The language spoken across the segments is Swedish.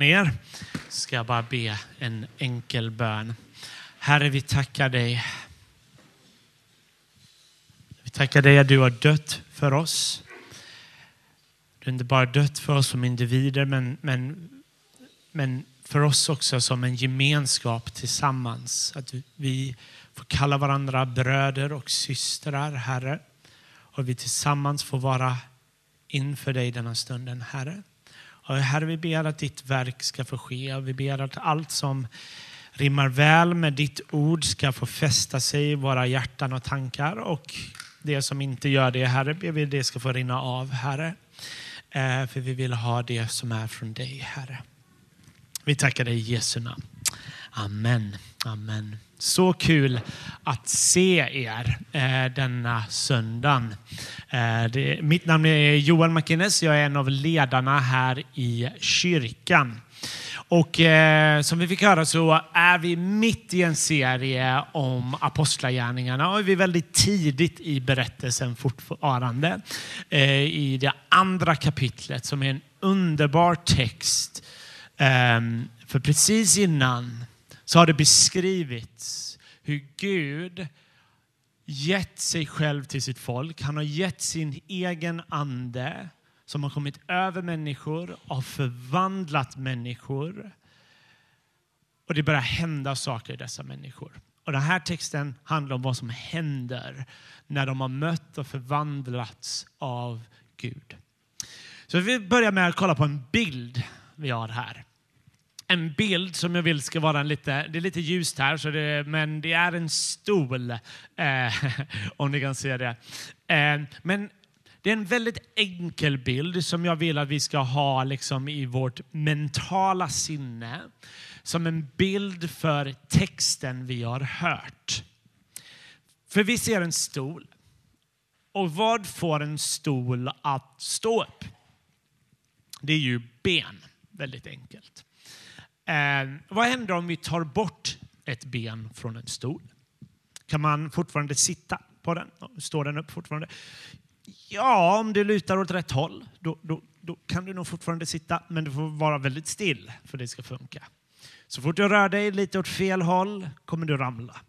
ner ska jag bara be en enkel bön. Herre, vi tackar dig. Vi tackar dig att du har dött för oss. Du har inte bara dött för oss som individer, men, men, men för oss också som en gemenskap tillsammans. Att vi får kalla varandra bröder och systrar, Herre. Och vi tillsammans får vara inför dig denna stunden, Herre. Herre, vi ber att ditt verk ska få ske. Vi ber att allt som rimmar väl med ditt ord ska få fästa sig i våra hjärtan och tankar. Och det som inte gör det, Herre, ber vi det ska få rinna av, Herre. Eh, för vi vill ha det som är från dig, Herre. Vi tackar dig i Jesu namn. Amen. Amen. Så kul att se er eh, denna söndagen. Eh, det, mitt namn är Johan McInnes. Jag är en av ledarna här i kyrkan. Och eh, som vi fick höra så är vi mitt i en serie om apostlagärningarna och vi är väldigt tidigt i berättelsen fortfarande. Eh, I det andra kapitlet som är en underbar text. Eh, för precis innan så har det beskrivits hur Gud gett sig själv till sitt folk. Han har gett sin egen ande som har kommit över människor och förvandlat människor. Och det börjar hända saker i dessa människor. Och den här texten handlar om vad som händer när de har mött och förvandlats av Gud. Så vi börjar med att kolla på en bild vi har här en bild som jag vill ska vara en lite, det är lite ljust här, så det, men det är en stol, eh, om ni kan se det. Eh, men det är en väldigt enkel bild som jag vill att vi ska ha liksom i vårt mentala sinne. Som en bild för texten vi har hört. För vi ser en stol. Och vad får en stol att stå upp? Det är ju ben, väldigt enkelt. Eh, vad händer om vi tar bort ett ben från en stol? Kan man fortfarande sitta på den? Står den upp fortfarande? Ja, om du lutar åt rätt håll, då, då, då kan du nog fortfarande sitta, men du får vara väldigt still för att det ska funka. Så fort du rör dig lite åt fel håll kommer du ramla.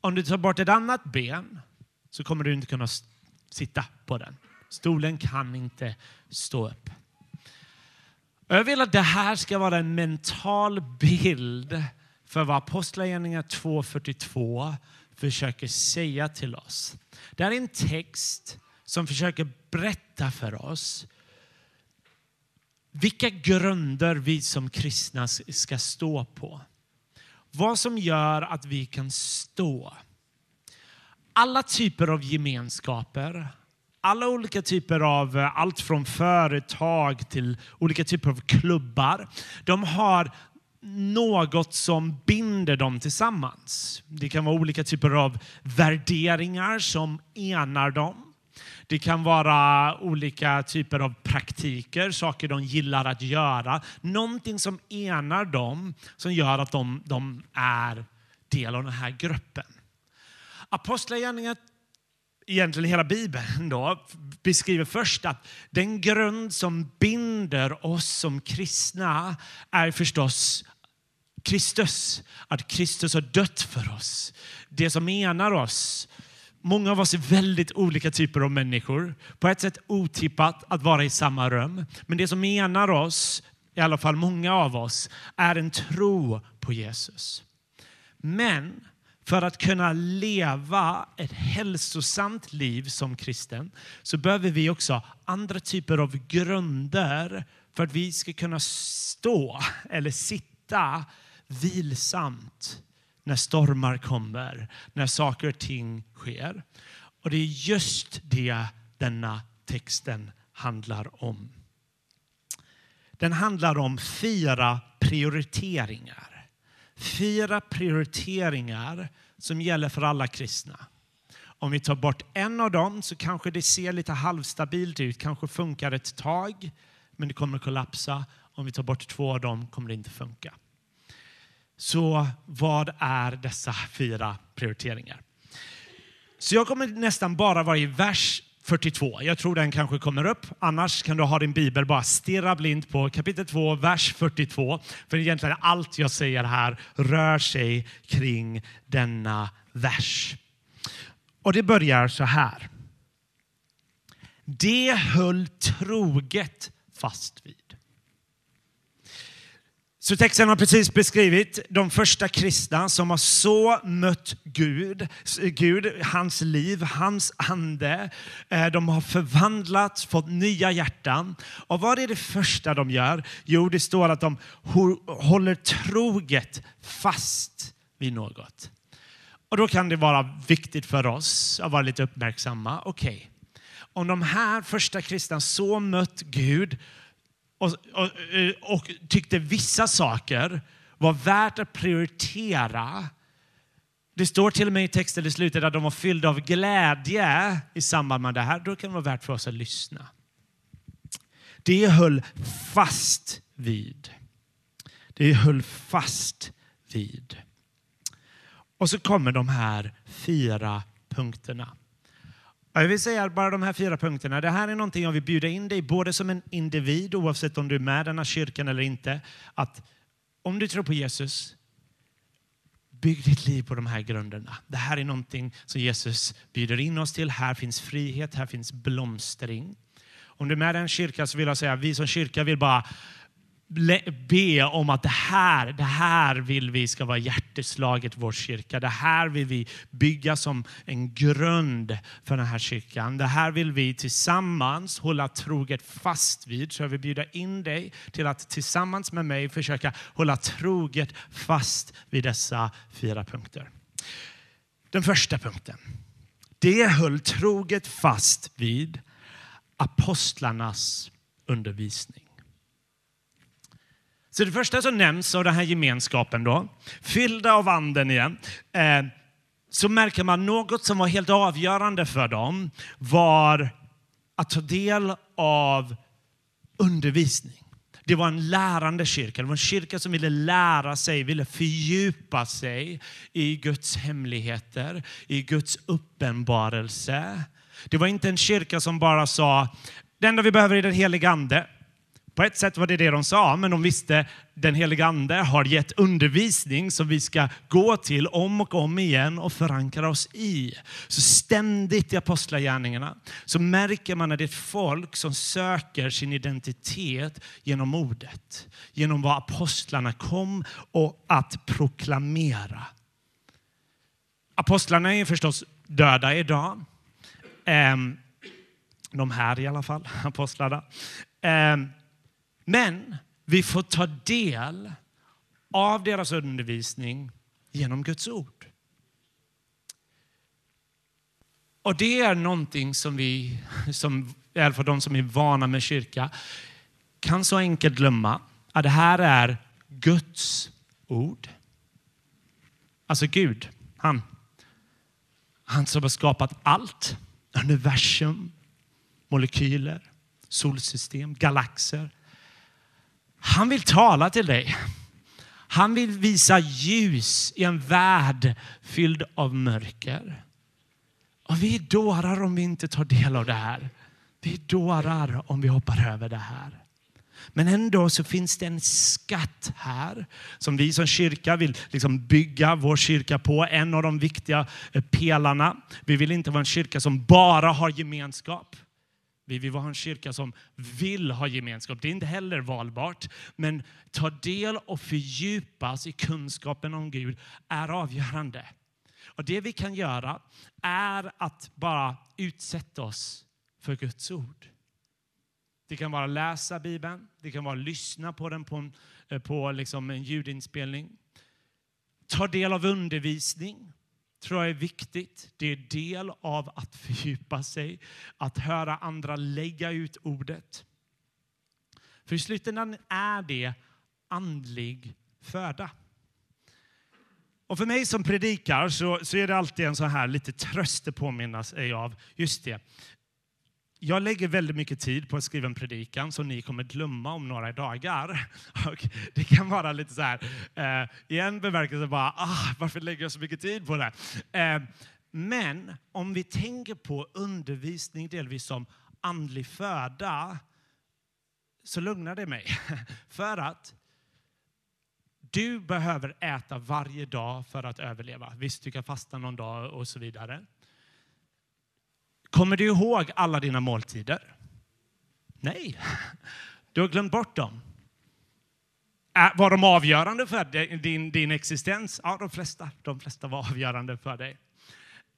Om du tar bort ett annat ben så kommer du inte kunna sitta på den. Stolen kan inte stå upp. Jag vill att det här ska vara en mental bild för vad Apostlagärningarna 2.42 försöker säga till oss. Det här är en text som försöker berätta för oss vilka grunder vi som kristna ska stå på. Vad som gör att vi kan stå. Alla typer av gemenskaper, alla olika typer av, eh, allt från företag till olika typer av klubbar, de har något som binder dem tillsammans. Det kan vara olika typer av värderingar som enar dem. Det kan vara olika typer av praktiker, saker de gillar att göra. Någonting som enar dem, som gör att de, de är del av den här gruppen. Apostlagärningarna egentligen hela Bibeln då, beskriver först att den grund som binder oss som kristna är förstås Kristus. Att Kristus har dött för oss. Det som enar oss. Många av oss är väldigt olika typer av människor. På ett sätt otippat att vara i samma rum. Men det som enar oss, i alla fall många av oss, är en tro på Jesus. Men för att kunna leva ett hälsosamt liv som kristen så behöver vi också andra typer av grunder för att vi ska kunna stå eller sitta vilsamt när stormar kommer, när saker och ting sker. Och det är just det denna texten handlar om. Den handlar om fyra prioriteringar fyra prioriteringar som gäller för alla kristna. Om vi tar bort en av dem så kanske det ser lite halvstabilt ut, kanske funkar ett tag, men det kommer att kollapsa. Om vi tar bort två av dem kommer det inte funka. Så vad är dessa fyra prioriteringar? Så jag kommer nästan bara vara i vers 42. Jag tror den kanske kommer upp. Annars kan du ha din bibel, bara stirra blint på kapitel 2, vers 42. För egentligen allt jag säger här rör sig kring denna vers. Och det börjar så här. Det höll troget fast vid. Så texten har precis beskrivit de första kristna som har så mött Gud, Gud, hans liv, hans ande. Eh, de har förvandlats, fått nya hjärtan. Och vad är det första de gör? Jo, det står att de håller troget fast vid något. Och då kan det vara viktigt för oss att vara lite uppmärksamma. Okej, okay. om de här första kristna så mött Gud och, och, eh, och tyckte vissa saker var värt att prioritera. Det står till och med i texten i slutet att de var fyllda av glädje i samband med det här. Då kan det vara värt för oss att lyssna. Det höll fast vid. Det höll fast vid. Och så kommer de här fyra punkterna. Jag vill säga bara de här fyra punkterna. Det här är någonting jag vill bjuda in dig, både som en individ, oavsett om du är med i den här kyrkan eller inte, att om du tror på Jesus, bygg ditt liv på de här grunderna. Det här är någonting som Jesus bjuder in oss till. Här finns frihet, här finns blomstring. Om du är med i en kyrka så vill jag säga, vi som kyrka vill bara be om att det här, det här vill vi ska vara hjärteslaget vår kyrka. Det här vill vi bygga som en grund för den här kyrkan. Det här vill vi tillsammans hålla troget fast vid. Så jag vill bjuda in dig till att tillsammans med mig försöka hålla troget fast vid dessa fyra punkter. Den första punkten. Det höll troget fast vid apostlarnas undervisning. Så det första som nämns av den här gemenskapen då, fyllda av anden igen, eh, så märker man något som var helt avgörande för dem var att ta del av undervisning. Det var en lärande kyrka. Det var en kyrka som ville lära sig, ville fördjupa sig i Guds hemligheter, i Guds uppenbarelse. Det var inte en kyrka som bara sa, det enda vi behöver är den helige ande. På ett sätt var det det de sa, men de visste den helige Ande har gett undervisning som vi ska gå till om och om igen och förankra oss i. Så ständigt i apostlagärningarna så märker man att det är ett folk som söker sin identitet genom ordet. Genom vad apostlarna kom och att proklamera. Apostlarna är förstås döda idag. Ehm, de här i alla fall, apostlarna. Ehm, men vi får ta del av deras undervisning genom Guds ord. Och det är någonting som vi, som, i alla fall de som är vana med kyrka, kan så enkelt glömma. Att det här är Guds ord. Alltså Gud, han. Han som har skapat allt. Universum, molekyler, solsystem, galaxer. Han vill tala till dig. Han vill visa ljus i en värld fylld av mörker. Och vi är dårar om vi inte tar del av det här. Vi är dårar om vi hoppar över det här. Men ändå så finns det en skatt här som vi som kyrka vill liksom bygga vår kyrka på. En av de viktiga pelarna. Vi vill inte vara en kyrka som bara har gemenskap. Vi vill vara en kyrka som vill ha gemenskap. Det är inte heller valbart. Men ta del och fördjupas i kunskapen om Gud är avgörande. Och Det vi kan göra är att bara utsätta oss för Guds ord. Det kan vara läsa Bibeln, det kan vara lyssna på den på en, eh, på liksom en ljudinspelning. Ta del av undervisning tror jag är viktigt. Det är del av att fördjupa sig, att höra andra lägga ut ordet. För i slutändan är det andlig föda. Och för mig som predikar så, så är det alltid en sån här lite tröst att påminna sig av. Just det, jag lägger väldigt mycket tid på att skriva en predikan som ni kommer glömma om några dagar. Och det kan vara lite så här, eh, i en bemärkelse bara, ah, varför lägger jag så mycket tid på det? Eh, Men om vi tänker på undervisning delvis som andlig föda så lugnar det mig. För att du behöver äta varje dag för att överleva. Visst, du kan fasta någon dag och så vidare. Kommer du ihåg alla dina måltider? Nej, du har glömt bort dem. Var de avgörande för din, din existens? Ja, de flesta, de flesta var avgörande för dig.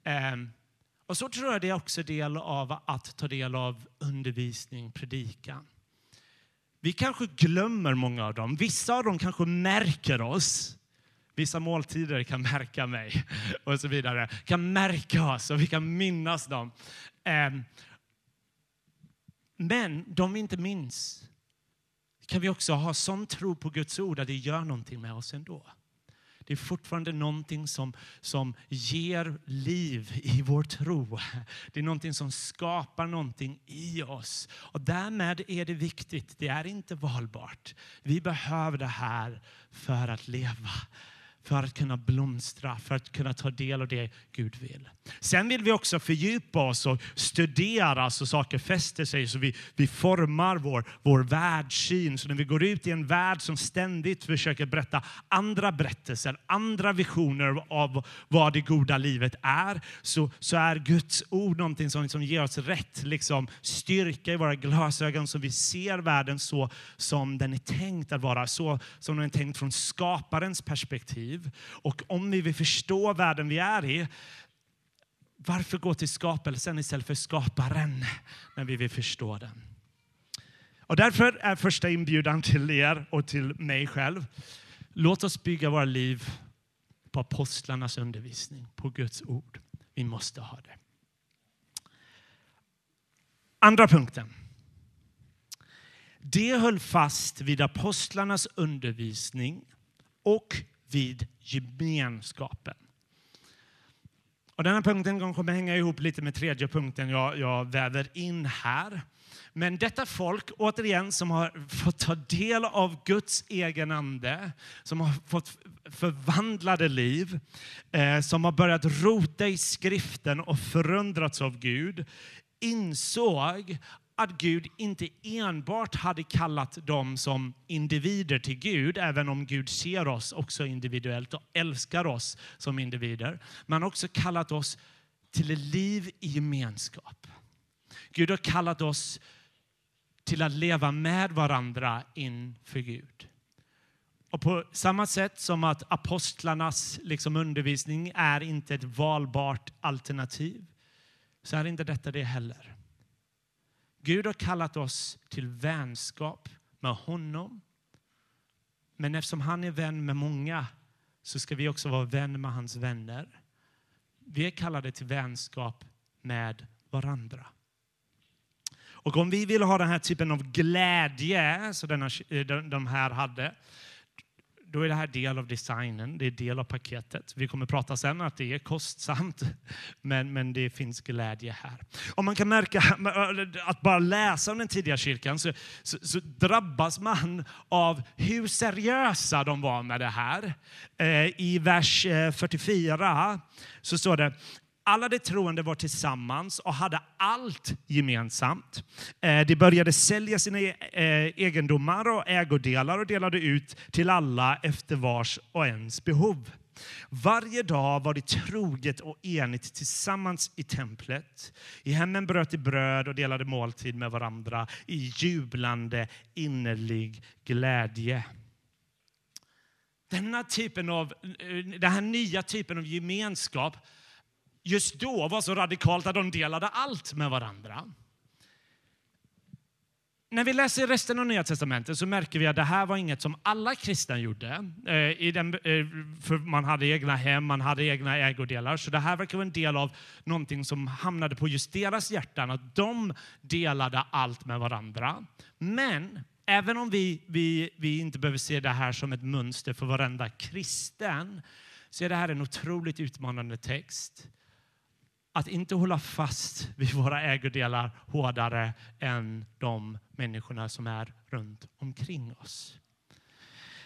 Ehm, och så tror jag det är också del av att ta del av undervisning, predikan. Vi kanske glömmer många av dem. Vissa av dem kanske märker oss. Vissa måltider kan märka mig och så vidare. Kan märka oss och vi kan minnas dem. Ehm, men de vi inte minns kan vi också ha sån tro på Guds ord att det gör någonting med oss ändå. Det är fortfarande någonting som, som ger liv i vår tro. Det är någonting som skapar någonting i oss. Och därmed är det viktigt, det är inte valbart. Vi behöver det här för att leva för att kunna blomstra, för att kunna ta del av det Gud vill. Sen vill vi också fördjupa oss och studera så saker fäster sig, så vi, vi formar vår, vår världssyn. Så när vi går ut i en värld som ständigt försöker berätta andra berättelser, andra visioner av vad det goda livet är, så, så är Guds ord någonting som, som ger oss rätt liksom, styrka i våra glasögon så vi ser världen så som den är tänkt att vara, så som den är tänkt från skaparens perspektiv liv. Och om vi vill förstå världen vi är i, varför gå till skapelsen istället för skaparen när vi vill förstå den? Och därför är första inbjudan till er och till mig själv, låt oss bygga våra liv på apostlarnas undervisning, på Guds ord. Vi måste ha det. Andra punkten. Det höll fast vid apostlarnas undervisning och vid gemenskapen. Och den här punkten kommer hänga ihop lite med tredje punkten jag, jag väver in här. Men detta folk, återigen, som har fått ta del av Guds egen ande, som har fått förvandlade liv, eh, som har börjat rota i skriften och förundrats av Gud, insåg att Gud inte enbart hade kallat dem som individer till Gud, även om Gud ser oss också individuellt och älskar oss som individer. Men också kallat oss till ett liv i gemenskap. Gud har kallat oss till att leva med varandra inför Gud. Och på samma sätt som att apostlarnas liksom undervisning är inte ett valbart alternativ, så är inte detta det heller. Gud har kallat oss till vänskap med honom. Men eftersom han är vän med många så ska vi också vara vän med hans vänner. Vi är kallade till vänskap med varandra. Och om vi vill ha den här typen av glädje som de här hade, då är det här del av designen, det är del av paketet. Vi kommer prata sen att det är kostsamt, men, men det finns glädje här. Om man kan märka äh, att bara läsa om den tidiga kyrkan så, så, så drabbas man av hur seriösa de var med det här. Eh, I vers eh, 44 så står det alla de troende var tillsammans och hade allt gemensamt. Eh, de började sälja sina eh, egendomar och ägodelar och delade ut till alla efter vars och ens behov. Varje dag var de troget och enigt tillsammans i templet. I hemmen bröt de bröd och delade måltid med varandra i jublande innerlig glädje. Denna typen av, eh, den här nya typen av gemenskap just då var så radikalt att de delade allt med varandra. När vi läser resten av Nya Testamentet så märker vi att det här var inget som alla kristna gjorde. Eh, I den, eh, för man hade egna hem, man hade egna ägodelar. Så det här verkar vara en del av någonting som hamnade på just deras hjärtan, att de delade allt med varandra. Men även om vi, vi, vi inte behöver se det här som ett mönster för varenda kristen, så är det här en otroligt utmanande text att inte hålla fast vid våra ägodelar hårdare än de människorna som är runt omkring oss.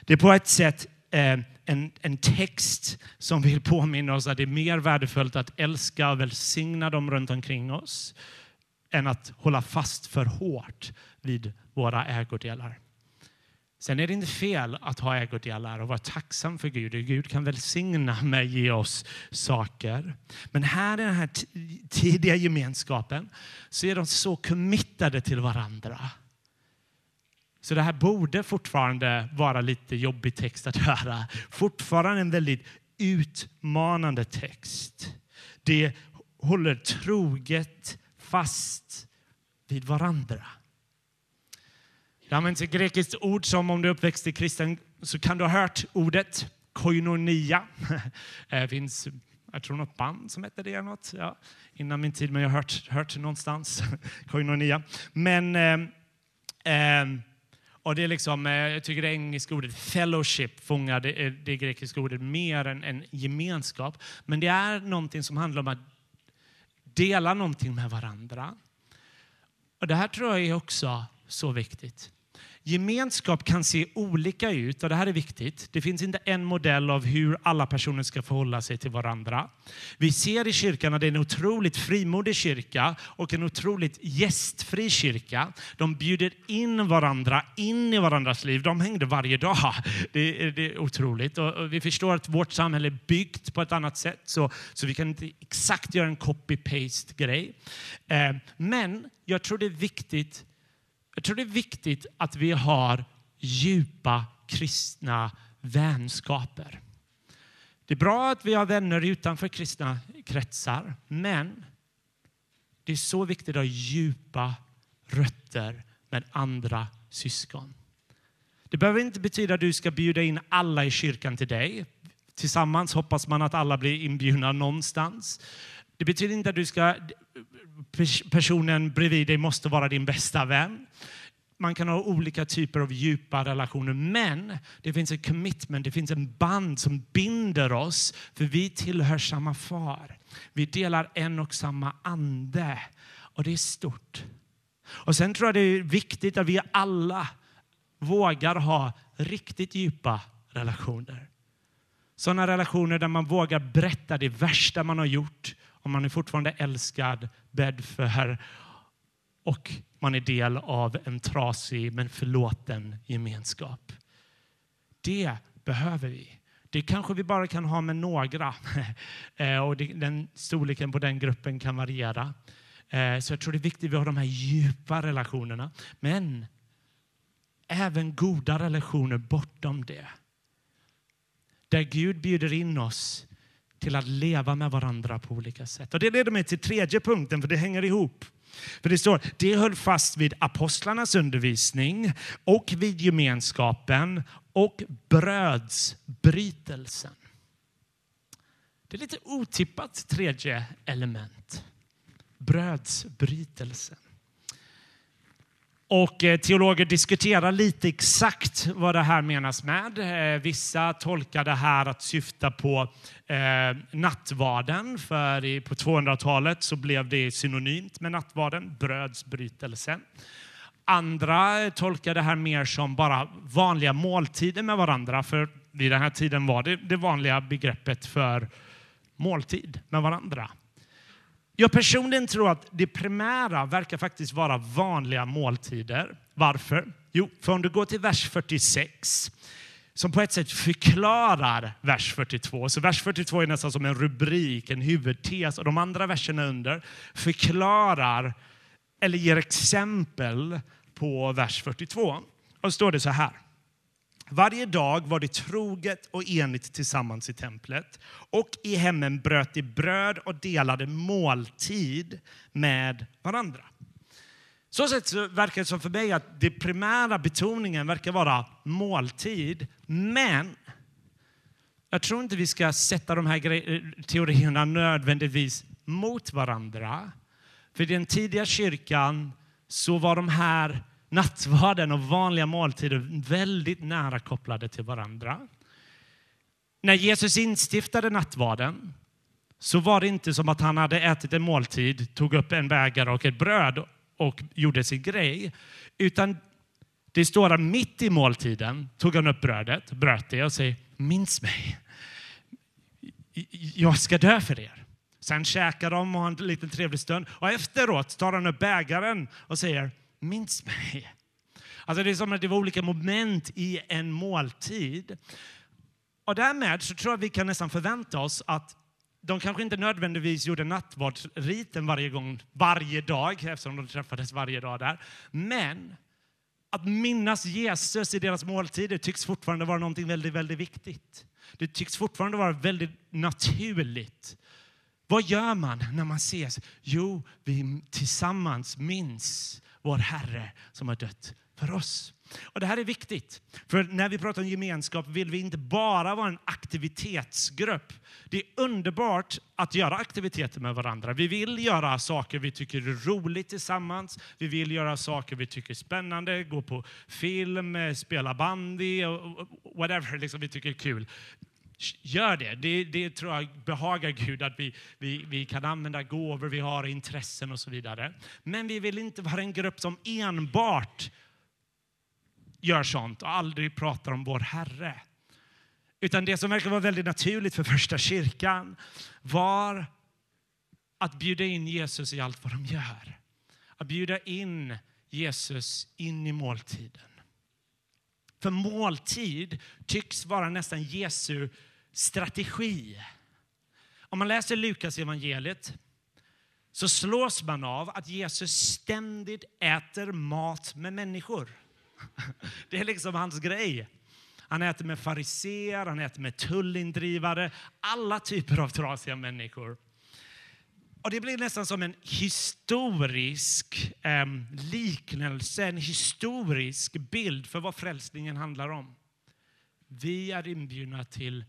Det är på ett sätt eh, en, en text som vill påminna oss att det är mer värdefullt att älska och välsigna dem runt omkring oss än att hålla fast för hårt vid våra ägodelar. Sen är det inte fel att ha ägodelar och vara tacksam för Gud. Gud kan välsigna mig, ge oss saker. Men här i den här tidiga gemenskapen så är de så committade till varandra. Så det här borde fortfarande vara lite jobbig text att höra. Fortfarande en väldigt utmanande text. Det håller troget fast vid varandra. Det används ett grekiskt ord som om du är uppväxt i kristen så kan du ha hört ordet koinonia. Det eh, finns, jag tror något band som heter det eller något. Ja, innan min tid, men jag har hört, hört någonstans. koinonia. Men eh, eh, och det är liksom, eh, jag tycker det engelska ordet fellowship fångar det, eh, det grekiska ordet mer än, än gemenskap. Men det är någonting som handlar om att dela någonting med varandra. Och det här tror jag är också så viktigt. Gemenskap kan se olika ut och det här är viktigt. Det finns inte en modell av hur alla personer ska förhålla sig till varandra. Vi ser i kyrkan att det är en otroligt frimodig kyrka och en otroligt gästfri kyrka. De bjuder in varandra in i varandras liv. De hängde varje dag. Det är, det är otroligt. Och vi förstår att vårt samhälle är byggt på ett annat sätt så, så vi kan inte exakt göra en copy-paste grej. Eh, men jag tror det är viktigt jag tror det är viktigt att vi har djupa kristna vänskaper. Det är bra att vi har vänner utanför kristna kretsar, men det är så viktigt att ha djupa rötter med andra syskon. Det behöver inte betyda att du ska bjuda in alla i kyrkan till dig. Tillsammans hoppas man att alla blir inbjudna någonstans. Det betyder inte att du ska, personen bredvid dig måste vara din bästa vän. Man kan ha olika typer av djupa relationer, men det finns en commitment, det finns en band som binder oss, för vi tillhör samma far. Vi delar en och samma ande, och det är stort. Och sen tror jag det är viktigt att vi alla vågar ha riktigt djupa relationer. Sådana relationer där man vågar berätta det värsta man har gjort, och man är fortfarande älskad, bädd för och man är del av en trasig men förlåten gemenskap. Det behöver vi. Det kanske vi bara kan ha med några eh, och den storleken på den gruppen kan variera. Eh, så jag tror det är viktigt att vi har de här djupa relationerna. Men även goda relationer bortom det. Där Gud bjuder in oss till att leva med varandra på olika sätt. Och Det leder mig till tredje punkten, för det hänger ihop. För det står, det höll fast vid apostlarnas undervisning och vid gemenskapen och brödsbrytelsen. Det är lite otippat tredje element. Brödsbrytelsen. Och eh, teologer diskuterar lite exakt vad det här menas med. Eh, vissa tolkar det här att syfta på eh, nattvarden, för på 200-talet så blev det synonymt med nattvarden, brödsbrytelsen. Andra tolkar det här mer som bara vanliga måltider med varandra, för vid den här tiden var det det vanliga begreppet för måltid med varandra. Jag personligen tror att det primära verkar faktiskt vara vanliga måltider. Varför? Jo, för om du går till vers 46 som på ett sätt förklarar vers 42. Så vers 42 är nästan som en rubrik, en huvudtes och de andra verserna under förklarar eller ger exempel på vers 42. Och står det så här. Varje dag var de troget och enigt tillsammans i templet och i hemmen bröt de bröd och delade måltid med varandra. Så sätt så verkar det som för mig att det primära betoningen verkar vara måltid. Men jag tror inte vi ska sätta de här teorierna nödvändigtvis mot varandra. För i den tidiga kyrkan så var de här nattvarden och vanliga måltider väldigt nära kopplade till varandra. När Jesus instiftade nattvarden så var det inte som att han hade ätit en måltid, tog upp en bägare och ett bröd och gjorde sin grej. Utan Det står att mitt i måltiden tog han upp brödet, bröt det och säger minns mig. Jag ska dö för er. Sen käkar de och har en liten trevlig stund. Och efteråt tar han upp bägaren och säger minns mig. Alltså det är som att det var olika moment i en måltid. Och därmed så tror jag vi kan nästan förvänta oss att de kanske inte nödvändigtvis gjorde nattvardsriten varje gång, varje dag, eftersom de träffades varje dag där. Men att minnas Jesus i deras måltider tycks fortfarande vara någonting väldigt, väldigt viktigt. Det tycks fortfarande vara väldigt naturligt. Vad gör man när man ses? Jo, vi tillsammans minns vår Herre som har dött för oss. Och Det här är viktigt, för när vi pratar om gemenskap vill vi inte bara vara en aktivitetsgrupp. Det är underbart att göra aktiviteter med varandra. Vi vill göra saker vi tycker är roligt tillsammans. Vi vill göra saker vi tycker är spännande, gå på film, spela bandy, whatever liksom vi tycker är kul. Gör det. det. Det tror jag behagar Gud, att vi, vi, vi kan använda gåvor, vi har intressen och så vidare. Men vi vill inte vara en grupp som enbart gör sånt och aldrig pratar om vår Herre. Utan det som verkar vara väldigt naturligt för första kyrkan var att bjuda in Jesus i allt vad de gör. Att bjuda in Jesus in i måltiden. För måltid tycks vara nästan Jesu strategi. Om man läser Lukas evangeliet så slås man av att Jesus ständigt äter mat med människor. Det är liksom hans grej. Han äter med fariseer, han äter med tullindrivare, alla typer av trasiga människor. Och det blir nästan som en historisk eh, liknelse, en historisk bild för vad frälsningen handlar om. Vi är inbjudna till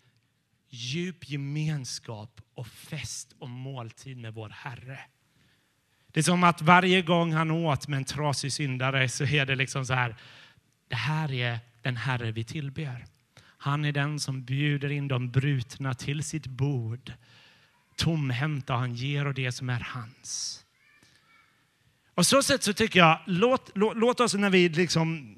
djup gemenskap och fest och måltid med vår Herre. Det är som att varje gång han åt med en trasig syndare så är det liksom så här, det här är den Herre vi tillber. Han är den som bjuder in de brutna till sitt bord. Tomhänta, han ger och det som är hans. Och så sätt så tycker jag, låt, låt, låt oss när vi liksom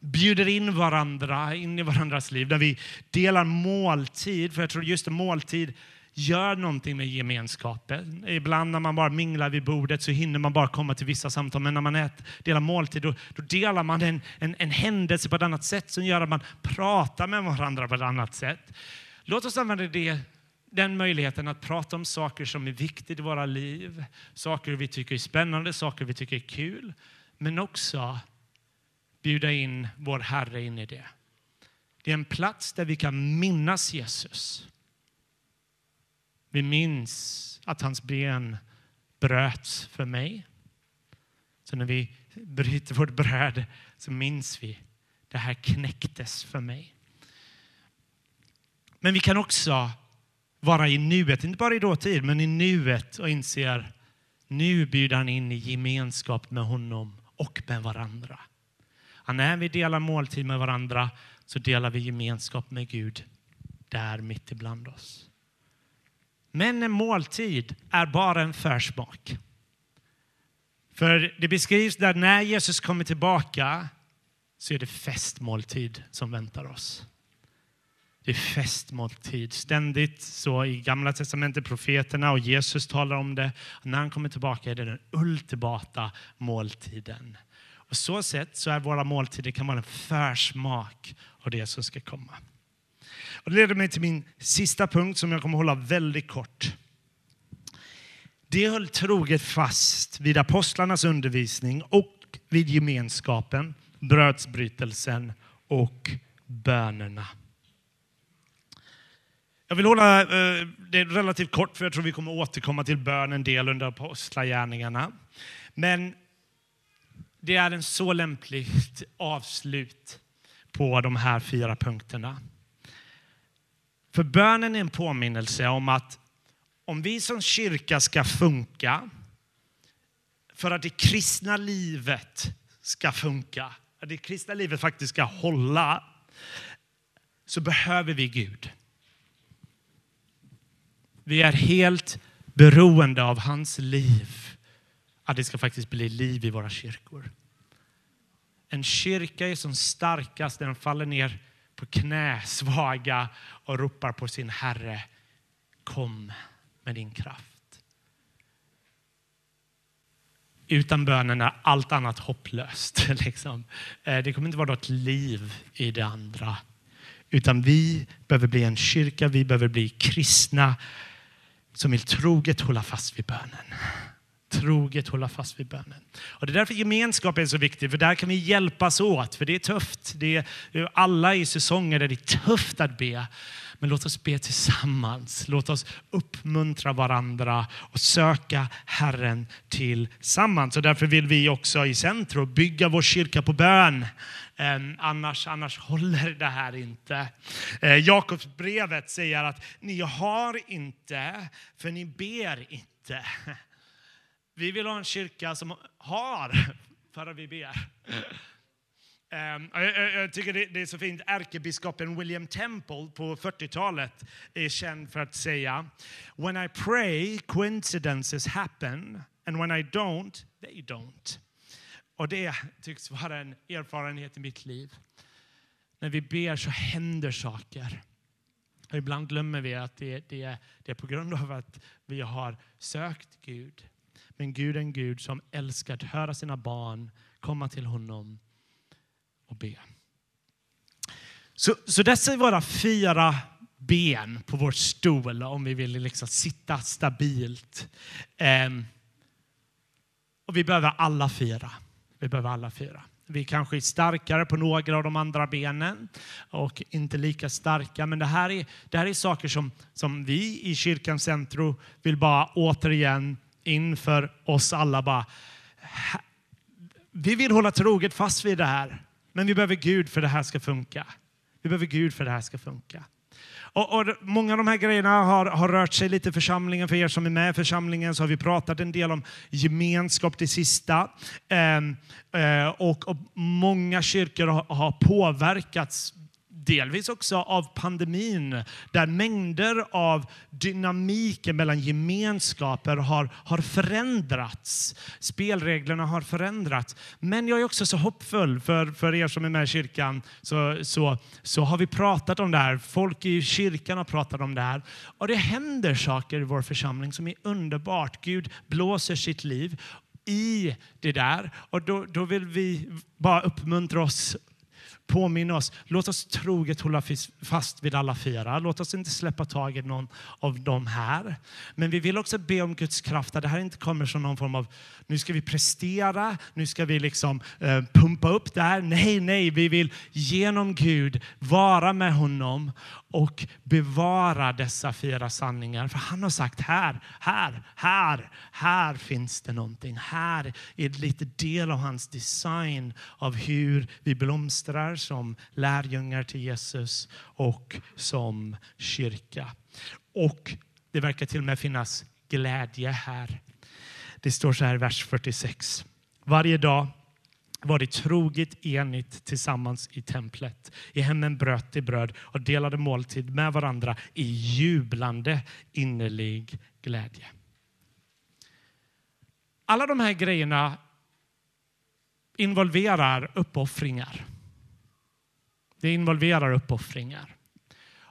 bjuder in varandra in i varandras liv, när vi delar måltid, för jag tror just måltid Gör någonting med gemenskapen. Ibland när man bara minglar vid bordet så hinner man bara komma till vissa samtal. Men när man äter, delar måltid då, då delar man en, en, en händelse på ett annat sätt som gör att man pratar med varandra på ett annat sätt. Låt oss använda det, den möjligheten att prata om saker som är viktigt i våra liv. Saker vi tycker är spännande, saker vi tycker är kul. Men också bjuda in vår Herre in i det. Det är en plats där vi kan minnas Jesus. Vi minns att hans ben bröts för mig. Så när vi bryter vårt bröd så minns vi det här knäcktes för mig. Men vi kan också vara i nuet, inte bara i dåtid, men i nuet och inser nu bjuder han in i gemenskap med honom och med varandra. Och när vi delar måltid med varandra så delar vi gemenskap med Gud där mitt ibland oss. Men en måltid är bara en försmak. För det beskrivs där när Jesus kommer tillbaka så är det festmåltid som väntar oss. Det är festmåltid. Ständigt så i Gamla testamentet, profeterna och Jesus talar om det. när han kommer tillbaka är det den ultimata måltiden. På så sätt så är våra måltider kan vara en försmak av det som ska komma. Och det leder mig till min sista punkt som jag kommer hålla väldigt kort. Det höll troget fast vid apostlarnas undervisning och vid gemenskapen, brödsbrytelsen och bönerna. Jag vill hålla eh, det relativt kort, för jag tror vi kommer återkomma till bön en del under apostlagärningarna. Men det är en så lämpligt avslut på de här fyra punkterna. För bönen är en påminnelse om att om vi som kyrka ska funka, för att det kristna livet ska funka, att det kristna livet faktiskt ska hålla, så behöver vi Gud. Vi är helt beroende av hans liv, att det ska faktiskt bli liv i våra kyrkor. En kyrka är som starkast när den faller ner på knä, svaga och ropar på sin Herre. Kom med din kraft. Utan bönen är allt annat hopplöst. Liksom. Eh, det kommer inte vara något liv i det andra. Utan vi behöver bli en kyrka, vi behöver bli kristna som vill troget hålla fast vid bönen. Troget hålla fast vid bönen. Och det är därför gemenskap är så viktigt, för där kan vi hjälpas åt. För det är tufft. Det är, eh, alla i säsonger där det är tufft att be. Men låt oss be tillsammans. Låt oss uppmuntra varandra och söka Herren tillsammans. Och därför vill vi också i Centrum bygga vår kyrka på bön. Annars, annars håller det här inte. Eh, Jakobsbrevet säger att ni har inte, för ni ber inte. Vi vill ha en kyrka som har, för att vi ber. Ehm, jag, tycker det, det, är så fint. Ärkebiskopen William Temple på 40-talet är känd för att säga When I pray coincidences happen and when I don't, they don't. Och det tycks vara en erfarenhet i mitt liv. När vi ber så händer saker. Och ibland glömmer vi att det, det, det är på grund av att vi har sökt Gud. Men Gud är en Gud som älskar att höra sina barn komma till honom och be. Så, så dessa är våra fyra ben på vår stol om vi vill liksom sitta stabilt. Um, och vi behöver alla fyra. Vi behöver alla fyra. Vi kanske är starkare på några av de andra benen och inte lika starka. Men det här är, det här är saker som, som vi i kyrkans centrum vill bara återigen inför oss alla bara. Vi vill hålla troget fast vid det här. Men vi behöver Gud för det här ska funka. Vi behöver Gud för att det här ska funka. Och, och, många av de här grejerna har, har rört sig lite i församlingen. För er som är med i församlingen så har vi pratat en del om gemenskap det sista. Eh, eh, och, och, många kyrkor har, har påverkats delvis också av pandemin, där mängder av dynamiken mellan gemenskaper har, har förändrats. Spelreglerna har förändrats. Men jag är också så hoppfull, för, för er som är med i kyrkan, så, så, så har vi pratat om det här. Folk i kyrkan har pratat om det här. Och det händer saker i vår församling som är underbart. Gud blåser sitt liv i det där. Och då, då vill vi bara uppmuntra oss påminna oss. Låt oss troget hålla fast vid alla fyra. Låt oss inte släppa taget någon av dem här. Men vi vill också be om Guds kraft. Att det här inte kommer som någon form av, nu ska vi prestera, nu ska vi liksom eh, pumpa upp det här. Nej, nej, vi vill genom Gud vara med honom och bevara dessa fyra sanningar. För han har sagt här, här, här, här finns det någonting. Här är det lite del av hans design av hur vi blomstrar som lärjungar till Jesus och som kyrka. Och det verkar till och med finnas glädje här. Det står så här i vers 46. Varje dag var det troget enigt tillsammans i templet. I hemmen bröt de bröd och delade måltid med varandra i jublande innerlig glädje. Alla de här grejerna involverar uppoffringar. Det involverar uppoffringar.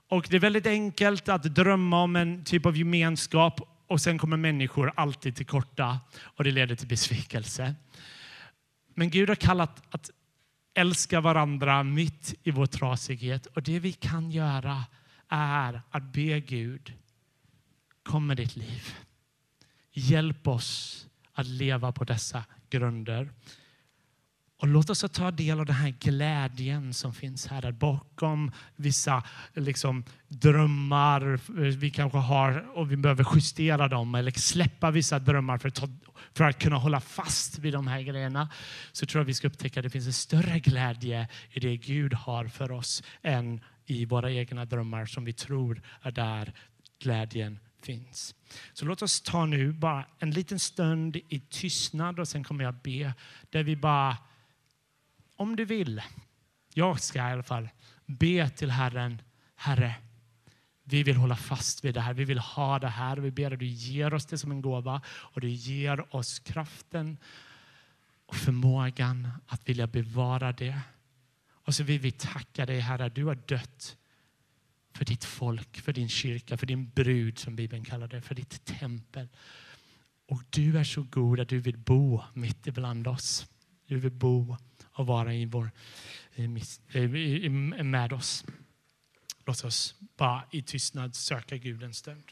Och det är väldigt enkelt att drömma om en typ av gemenskap och sen kommer människor alltid till korta och det leder till besvikelse. Men Gud har kallat att älska varandra mitt i vår trasighet. Och det vi kan göra är att be Gud, kom med ditt liv. Hjälp oss att leva på dessa grunder. Och låt oss ta del av den här glädjen som finns här. Där bakom vissa liksom, drömmar vi kanske har och vi behöver justera dem eller släppa vissa drömmar för att, ta, för att kunna hålla fast vid de här grejerna. Så tror jag vi ska upptäcka att det finns en större glädje i det Gud har för oss än i våra egna drömmar som vi tror är där glädjen finns. Så låt oss ta nu bara en liten stund i tystnad och sen kommer jag be där vi bara om du vill, jag ska i alla fall, be till Herren, Herre, vi vill hålla fast vid det här. Vi vill ha det här. Vi ber att du ger oss det som en gåva och du ger oss kraften och förmågan att vilja bevara det. Och så vill vi tacka dig Herre, du har dött för ditt folk, för din kyrka, för din brud som Bibeln kallar det, för ditt tempel. Och du är så god att du vill bo mitt ibland oss. Du vill bo och vara i vår, med oss. Låt oss bara i tystnad söka Gud en stund.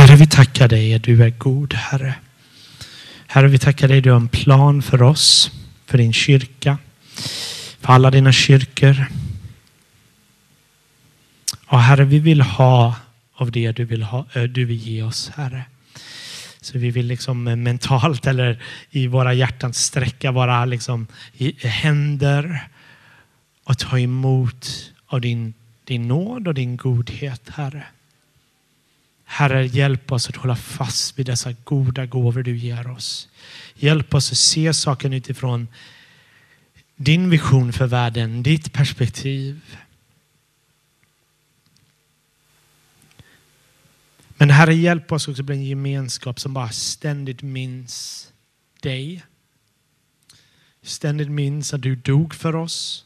Herre, vi tackar dig att du är god, Herre. Herre, vi tackar dig att du har en plan för oss, för din kyrka, för alla dina kyrkor. Och Herre, vi vill ha av det du vill, ha, eh, du vill ge oss, Herre. Så vi vill liksom eh, mentalt eller i våra hjärtan sträcka våra liksom eh, händer och ta emot av din, din nåd och din godhet, Herre. Herre, hjälp oss att hålla fast vid dessa goda gåvor du ger oss. Hjälp oss att se saken utifrån din vision för världen, ditt perspektiv. Men Herre, hjälp oss också bli en gemenskap som bara ständigt minns dig. Ständigt minns att du dog för oss.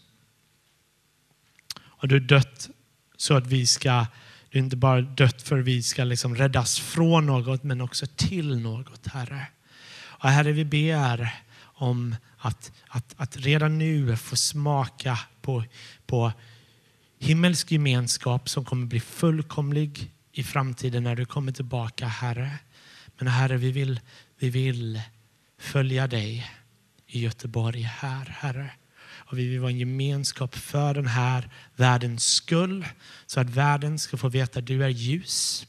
Och du dött så att vi ska du är inte bara dött för att vi ska liksom räddas från något, men också till något, Herre. Och Herre, vi ber om att, att, att redan nu få smaka på, på himmelsk gemenskap som kommer bli fullkomlig i framtiden när du kommer tillbaka, Herre. Men Herre, vi vill, vi vill följa dig i Göteborg här, Herre. Och vi vill vara en gemenskap för den här världens skull. Så att världen ska få veta att du är ljus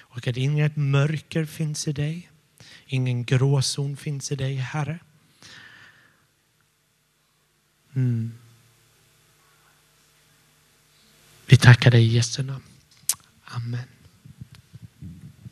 och att inget mörker finns i dig. Ingen gråzon finns i dig, Herre. Mm. Vi tackar dig i Jesu namn. Amen.